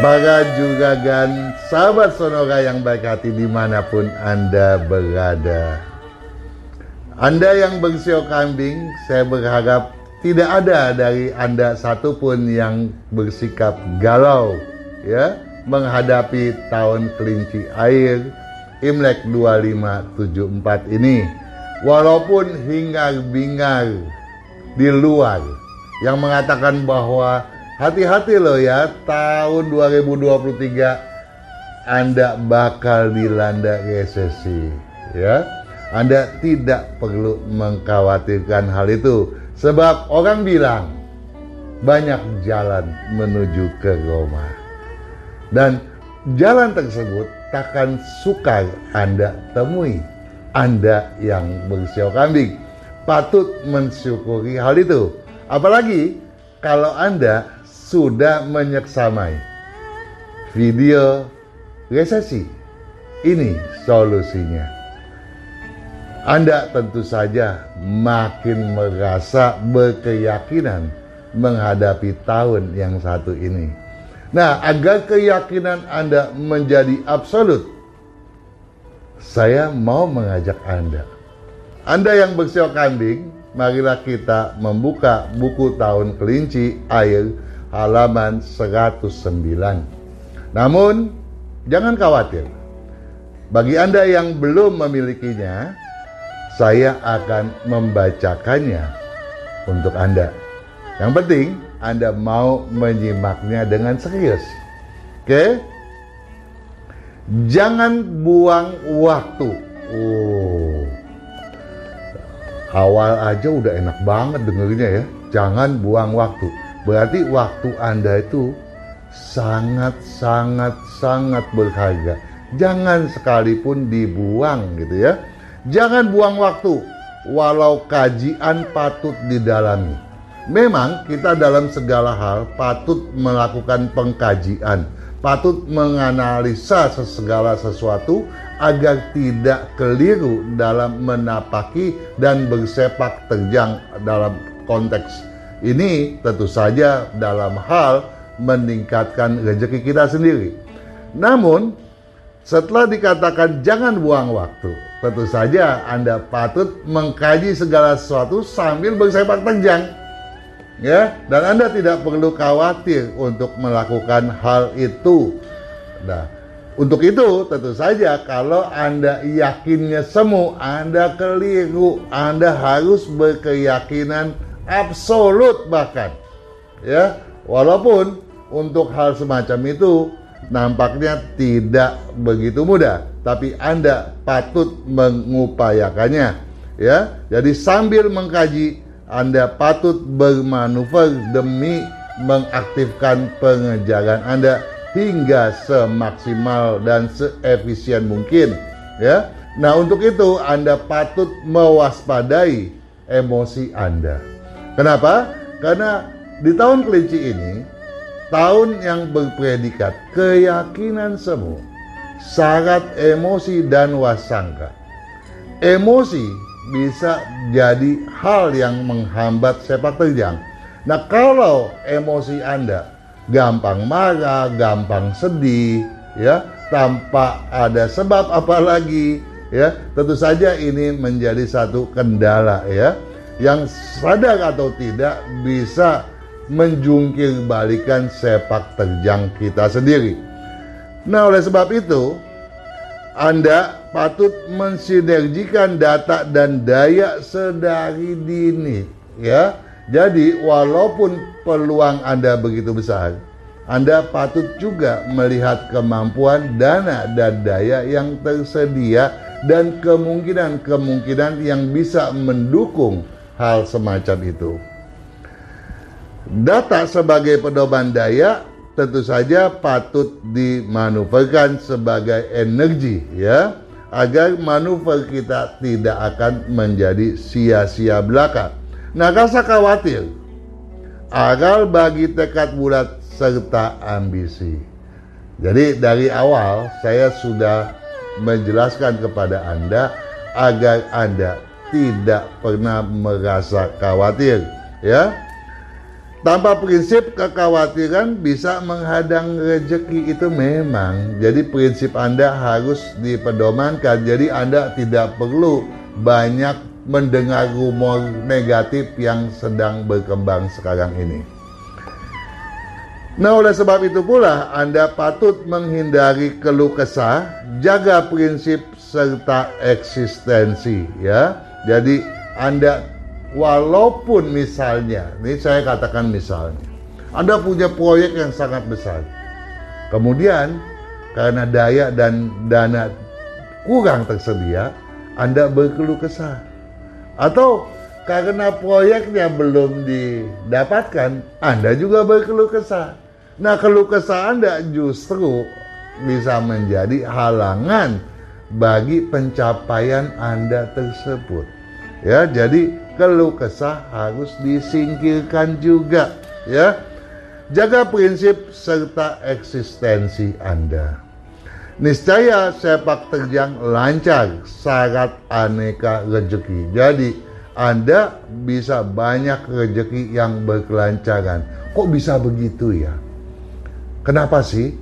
Para juragan sahabat Sonora yang baik hati di mana pun Anda berada. Anda yang bersio kambing, saya berharap tidak ada dari Anda satupun yang bersikap galau ya menghadapi tahun kelinci air Imlek 2574 ini. Walaupun hingar-bingar di luar yang mengatakan bahwa hati-hati loh ya tahun 2023 Anda bakal dilanda resesi ya. Anda tidak perlu mengkhawatirkan hal itu. Sebab orang bilang banyak jalan menuju ke Roma. Dan jalan tersebut takkan sukar Anda temui. Anda yang bersiau kambing. Patut mensyukuri hal itu. Apalagi kalau Anda sudah menyeksamai video resesi. Ini solusinya. Anda tentu saja makin merasa berkeyakinan menghadapi tahun yang satu ini. Nah, agar keyakinan Anda menjadi absolut, saya mau mengajak Anda. Anda yang bersiok kambing, marilah kita membuka buku tahun kelinci air halaman 109. Namun, jangan khawatir. Bagi Anda yang belum memilikinya, saya akan membacakannya untuk Anda. Yang penting, Anda mau menyimaknya dengan serius. Oke? Jangan buang waktu. Oh. Awal aja udah enak banget dengernya ya. Jangan buang waktu Berarti waktu Anda itu sangat sangat sangat berharga. Jangan sekalipun dibuang gitu ya. Jangan buang waktu walau kajian patut didalami. Memang kita dalam segala hal patut melakukan pengkajian, patut menganalisa segala sesuatu agar tidak keliru dalam menapaki dan bersepak terjang dalam konteks ini tentu saja dalam hal meningkatkan rezeki kita sendiri. Namun, setelah dikatakan jangan buang waktu, tentu saja Anda patut mengkaji segala sesuatu sambil bersepak terjang. Ya, dan Anda tidak perlu khawatir untuk melakukan hal itu. Nah, untuk itu tentu saja kalau Anda yakinnya semu, Anda keliru, Anda harus berkeyakinan absolut bahkan. Ya walaupun untuk hal semacam itu nampaknya tidak begitu mudah tapi Anda patut mengupayakannya ya. Jadi sambil mengkaji Anda patut bermanuver demi mengaktifkan pengejaran Anda hingga semaksimal dan seefisien mungkin ya. Nah untuk itu Anda patut mewaspadai emosi Anda Kenapa? Karena di tahun kelinci ini, tahun yang berpredikat keyakinan semu, syarat emosi dan wasangka. Emosi bisa jadi hal yang menghambat sepak terjang. Nah kalau emosi Anda gampang marah, gampang sedih, ya tanpa ada sebab apalagi, ya tentu saja ini menjadi satu kendala ya yang sadar atau tidak bisa menjungkir balikan sepak terjang kita sendiri. Nah, oleh sebab itu, Anda patut mensinergikan data dan daya sedari dini, ya. Jadi, walaupun peluang Anda begitu besar, Anda patut juga melihat kemampuan dana dan daya yang tersedia dan kemungkinan-kemungkinan yang bisa mendukung hal semacam itu. Data sebagai pedoman daya tentu saja patut dimanuverkan sebagai energi ya agar manuver kita tidak akan menjadi sia-sia belaka. Nah, rasa khawatir agar bagi tekad bulat serta ambisi. Jadi dari awal saya sudah menjelaskan kepada Anda agar Anda tidak pernah merasa khawatir ya Tanpa prinsip kekhawatiran bisa menghadang rezeki itu memang. Jadi prinsip Anda harus dipedomankan. Jadi Anda tidak perlu banyak mendengar rumor negatif yang sedang berkembang sekarang ini. Nah, oleh sebab itu pula Anda patut menghindari keluh kesah, jaga prinsip serta eksistensi ya. Jadi Anda walaupun misalnya, ini saya katakan misalnya, Anda punya proyek yang sangat besar. Kemudian karena daya dan dana kurang tersedia, Anda berkeluh kesah. Atau karena proyeknya belum didapatkan, Anda juga berkeluh kesah. Nah, keluh kesah Anda justru bisa menjadi halangan bagi pencapaian Anda tersebut. Ya, jadi keluh kesah harus disingkirkan juga ya. Jaga prinsip serta eksistensi Anda. Niscaya sepak terjang lancar syarat aneka rezeki jadi Anda bisa banyak rezeki yang berkelancaran. Kok bisa begitu ya? Kenapa sih?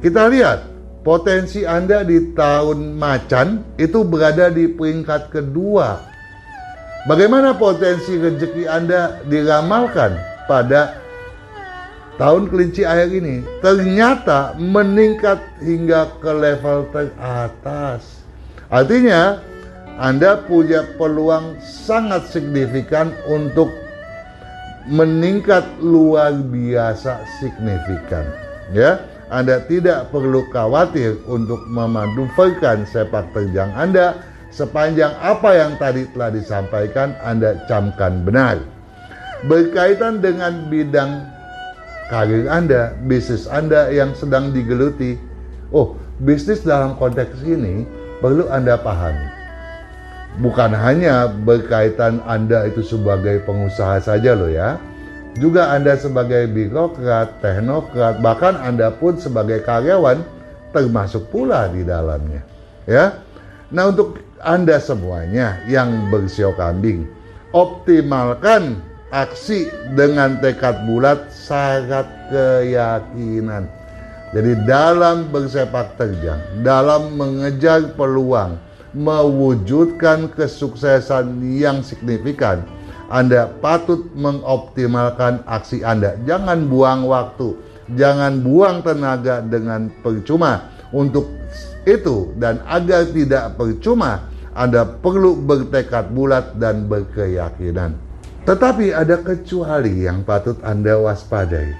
Kita lihat potensi Anda di tahun macan itu berada di peringkat kedua Bagaimana potensi rezeki Anda diramalkan pada tahun kelinci air ini? Ternyata meningkat hingga ke level teratas. Artinya, Anda punya peluang sangat signifikan untuk meningkat luar biasa signifikan. Ya, Anda tidak perlu khawatir untuk memanuverkan sepak terjang Anda sepanjang apa yang tadi telah disampaikan Anda camkan benar. Berkaitan dengan bidang karir Anda, bisnis Anda yang sedang digeluti. Oh, bisnis dalam konteks ini perlu Anda pahami. Bukan hanya berkaitan Anda itu sebagai pengusaha saja loh ya. Juga Anda sebagai birokrat, teknokrat, bahkan Anda pun sebagai karyawan termasuk pula di dalamnya. Ya. Nah, untuk anda semuanya yang bersio kambing, optimalkan aksi dengan tekad bulat syarat keyakinan. Jadi dalam bersepak terjang, dalam mengejar peluang, mewujudkan kesuksesan yang signifikan, Anda patut mengoptimalkan aksi Anda. Jangan buang waktu, jangan buang tenaga dengan percuma. Untuk itu dan agar tidak percuma, anda perlu bertekad bulat dan berkeyakinan. Tetapi ada kecuali yang patut Anda waspadai.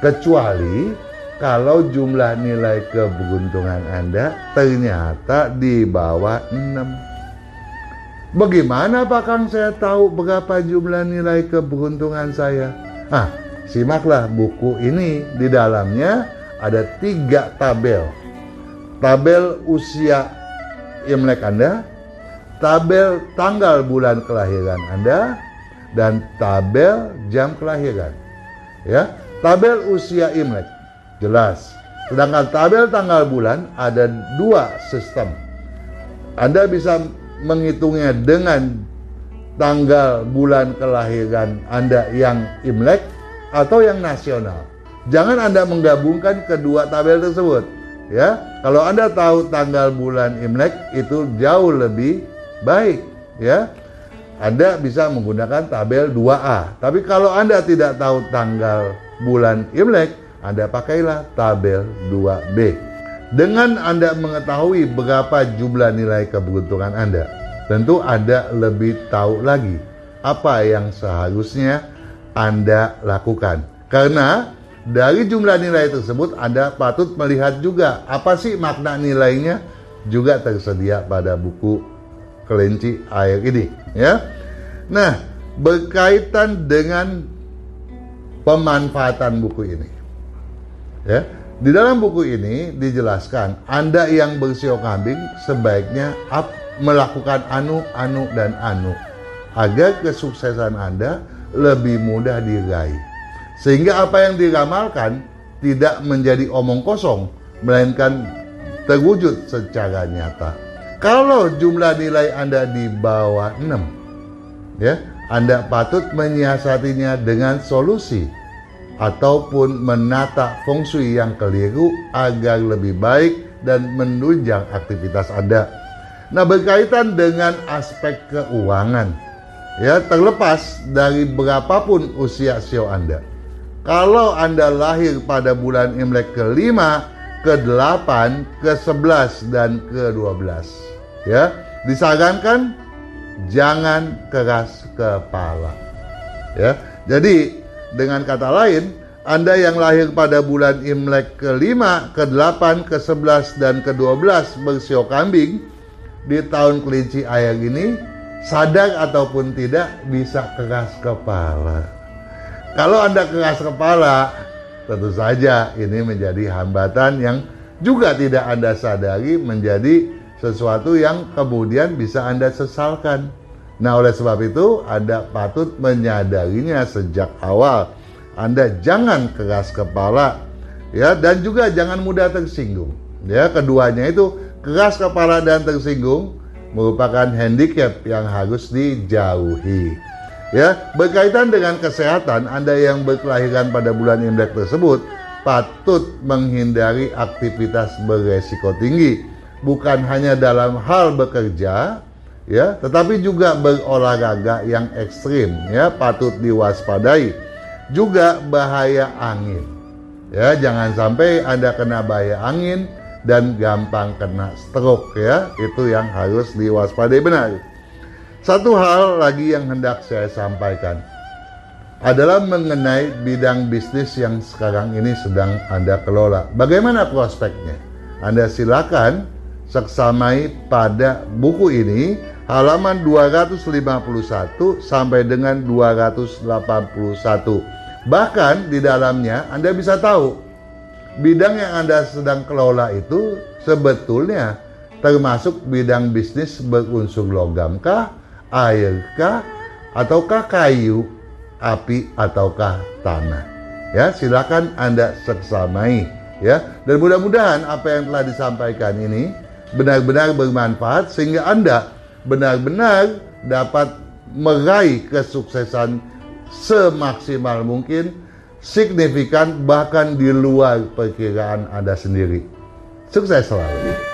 Kecuali kalau jumlah nilai keberuntungan Anda ternyata di bawah 6. Bagaimana Pak Kang saya tahu berapa jumlah nilai keberuntungan saya? Ah, simaklah buku ini di dalamnya ada tiga tabel. Tabel usia Imlek Anda, tabel tanggal bulan kelahiran Anda, dan tabel jam kelahiran. Ya, tabel usia Imlek jelas. Sedangkan tabel tanggal bulan ada dua sistem. Anda bisa menghitungnya dengan tanggal bulan kelahiran Anda yang Imlek atau yang nasional. Jangan Anda menggabungkan kedua tabel tersebut ya. Kalau anda tahu tanggal bulan imlek itu jauh lebih baik ya. Anda bisa menggunakan tabel 2A tapi kalau anda tidak tahu tanggal bulan imlek anda pakailah tabel 2B dengan anda mengetahui berapa jumlah nilai keberuntungan anda tentu anda lebih tahu lagi apa yang seharusnya anda lakukan karena dari jumlah nilai tersebut Anda patut melihat juga apa sih makna nilainya juga tersedia pada buku kelinci air ini ya. Nah, berkaitan dengan pemanfaatan buku ini. Ya, di dalam buku ini dijelaskan Anda yang bersio kambing sebaiknya up, melakukan anu, anu dan anu agar kesuksesan Anda lebih mudah diraih. Sehingga apa yang diramalkan tidak menjadi omong kosong, melainkan terwujud secara nyata. Kalau jumlah nilai Anda di bawah 6, ya, Anda patut menyiasatinya dengan solusi ataupun menata feng shui yang keliru agar lebih baik dan menunjang aktivitas Anda. Nah, berkaitan dengan aspek keuangan, ya terlepas dari berapapun usia sio Anda. Kalau Anda lahir pada bulan Imlek ke-5, ke-8, ke-11 dan ke-12, ya, disarankan jangan keras kepala. Ya. Jadi dengan kata lain, Anda yang lahir pada bulan Imlek ke-5, ke-8, ke-11, dan ke-12 bersio kambing di tahun kelinci air ini, sadar ataupun tidak bisa keras kepala. Kalau Anda keras kepala, tentu saja ini menjadi hambatan yang juga tidak Anda sadari menjadi sesuatu yang kemudian bisa Anda sesalkan. Nah, oleh sebab itu, Anda patut menyadarinya sejak awal. Anda jangan keras kepala, ya, dan juga jangan mudah tersinggung. Ya, keduanya itu keras kepala dan tersinggung merupakan handicap yang harus dijauhi. Ya, berkaitan dengan kesehatan, Anda yang berkelahiran pada bulan Imlek tersebut patut menghindari aktivitas beresiko tinggi, bukan hanya dalam hal bekerja, ya, tetapi juga berolahraga yang ekstrim ya patut diwaspadai. Juga bahaya angin. Ya, jangan sampai Anda kena bahaya angin dan gampang kena stroke ya. Itu yang harus diwaspadai benar. Satu hal lagi yang hendak saya sampaikan adalah mengenai bidang bisnis yang sekarang ini sedang Anda kelola. Bagaimana prospeknya? Anda silakan seksamai pada buku ini halaman 251 sampai dengan 281. Bahkan di dalamnya Anda bisa tahu bidang yang Anda sedang kelola itu sebetulnya termasuk bidang bisnis berunsur logam kah, air kah, ataukah kayu, api ataukah tanah. Ya, silakan Anda seksamai ya. Dan mudah-mudahan apa yang telah disampaikan ini benar-benar bermanfaat sehingga Anda benar-benar dapat meraih kesuksesan semaksimal mungkin, signifikan bahkan di luar perkiraan Anda sendiri. Sukses selalu.